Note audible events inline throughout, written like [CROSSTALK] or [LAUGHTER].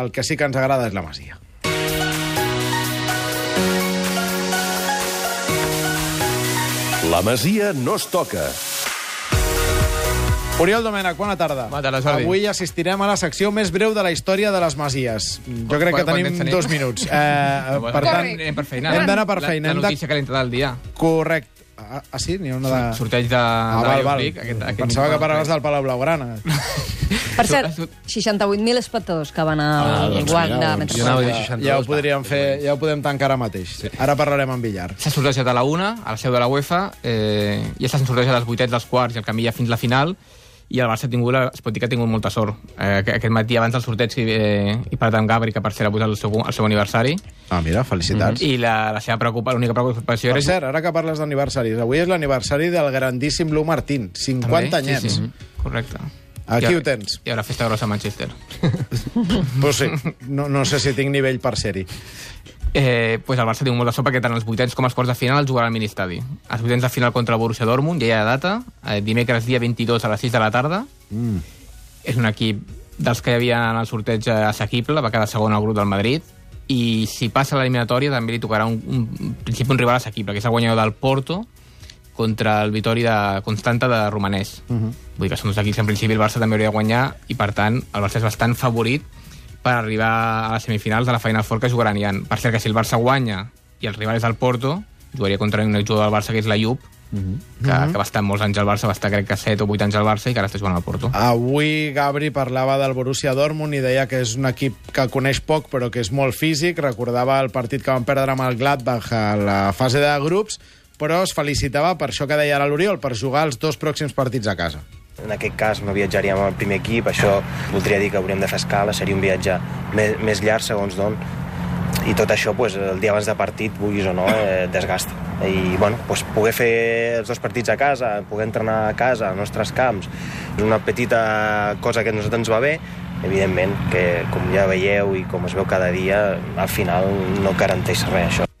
El que sí que ens agrada és la Masia. La Masia no es toca. Oriol Domènech, bona tarda. Bona tarda, Jordi. Avui assistirem a la secció més breu de la història de les Masies. Jo crec que tenim tenim? dos minuts. [LAUGHS] Eh, Bueno, per tant, anem per feina. hem d'anar per La- feina. La de- notícia calenta del dia. correcte. Ah, ah, sí? N'hi ha una de... Sorteig de, Ah, de val, val. League, aquest- aquest Pensava que parlaves del Palau Blaugrana. [LAUGHS] Per cert, Surt- 68.000 espectadors que van al doncs guant mira, de doncs ja, ja, ho podríem fer, ja ho podem tancar ara mateix. Ara parlarem amb Villar. S'ha sortejat a la una, a la seu de la UEFA, eh, ja s'han sortejat els vuitets, dels quarts i el camí ja fins la final, i el Barça ha tingut, la- es pot dir que ha tingut molta sort. Eh, que- aquest matí, abans del sorteig, eh, i per tant Gabri, que per cert ha posat el seu, el seu aniversari, Ah, mira, felicitats. i la, la seva preocupa, l'única preocupació Per era... cert, ara que parles d'aniversaris, avui és l'aniversari del grandíssim Lou Martín, 50 També? anyets. Sí, sí. Correcte. Aquí I ho tens. Hi haurà festa grossa a Manchester. [LAUGHS] Pues sí, no, no sé si tinc nivell per ser-hi. Eh, pues el Barça ha tingut molta sort perquè tant els vuitens com els quarts de final els jugaran al mini-estadi. Els vuitens de final contra el Borussia Dortmund, ja hi ha data, eh, dimecres dia 22 a les 6 de la tarda. Mm. És un equip dels que hi havia en el sorteig assequible, va quedar segon al grup del Madrid, i si passa l'eliminatòria també li tocarà un, un, en principi un rival assequible, que és el guanyador del Porto contra el Vitori de Constanta de Romanès. Uh -huh. Vull dir que són dos equips que en principi el Barça també hauria de guanyar i per tant el Barça és bastant favorit per arribar a les semifinals de la Final Four que jugaran. En, per cert, que si el Barça guanya i el rival és el Porto, jugaria contra un jugador del Barça que és la Jup, uh -huh. que, que va estar molts anys al Barça, va estar crec que 7 o 8 anys al Barça i que ara està jugant al Porto. Avui Gabri parlava del Borussia Dortmund i deia que és un equip que coneix poc però que és molt físic. Recordava el partit que van perdre amb el Gladbach a la fase de grups, però es felicitava per això que deia ara l'Oriol, per jugar els dos pròxims partits a casa. En aquest cas no viatjaríem amb el primer equip, això voldria dir que hauríem de fer escala, seria un viatge més, més llarg segons d'on, i tot això pues, el dia abans de partit, vulguis o no, eh, desgasta. I bueno, pues, poder fer els dos partits a casa, poder entrenar a casa, als nostres camps, és una petita cosa que a nosaltres ens va bé, evidentment que com ja veieu i com es veu cada dia, al final no garanteix res això.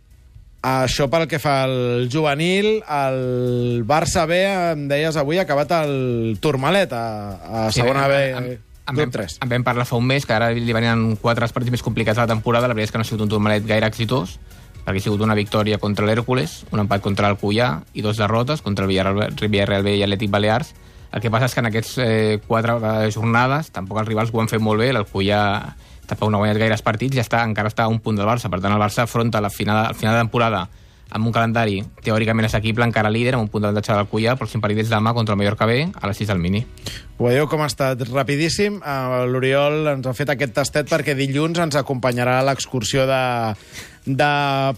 Això pel que fa al juvenil, el Barça B, em deies avui, ha acabat el Turmalet a, a segona B, en, en, grup vam, 3. en vam parlar fa un mes, que ara li venien quatre els partits més complicats de la temporada. La veritat és que no ha sigut un turmalet gaire exitós, perquè ha sigut una victòria contra l'Hèrcules, un empat contra el Cuyà i dos derrotes contra el Villarreal, Villarreal B i Atlètic Balears. El que passa és que en aquestes eh, quatre eh, jornades tampoc els rivals ho han fet molt bé. El Cuyà tampoc no ha guanyat gaires partits i està, encara està a un punt del Barça. Per tant, el Barça afronta la final, el final de temporada amb un calendari teòricament assequible, encara líder, amb un punt d'avantatge del Cuyà, el pròxim partit és demà contra el Mallorca B, a les 6 del Mini. Ho veieu com ha estat rapidíssim. Uh, L'Oriol ens ha fet aquest tastet perquè dilluns ens acompanyarà a l'excursió de, de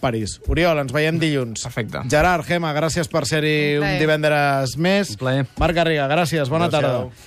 París. Oriol, ens veiem dilluns. Perfecte. Gerard, Gemma, gràcies per ser-hi Un un divendres més. Un plaer. Marc Garriga, gràcies, bona Adéu-siau. tarda.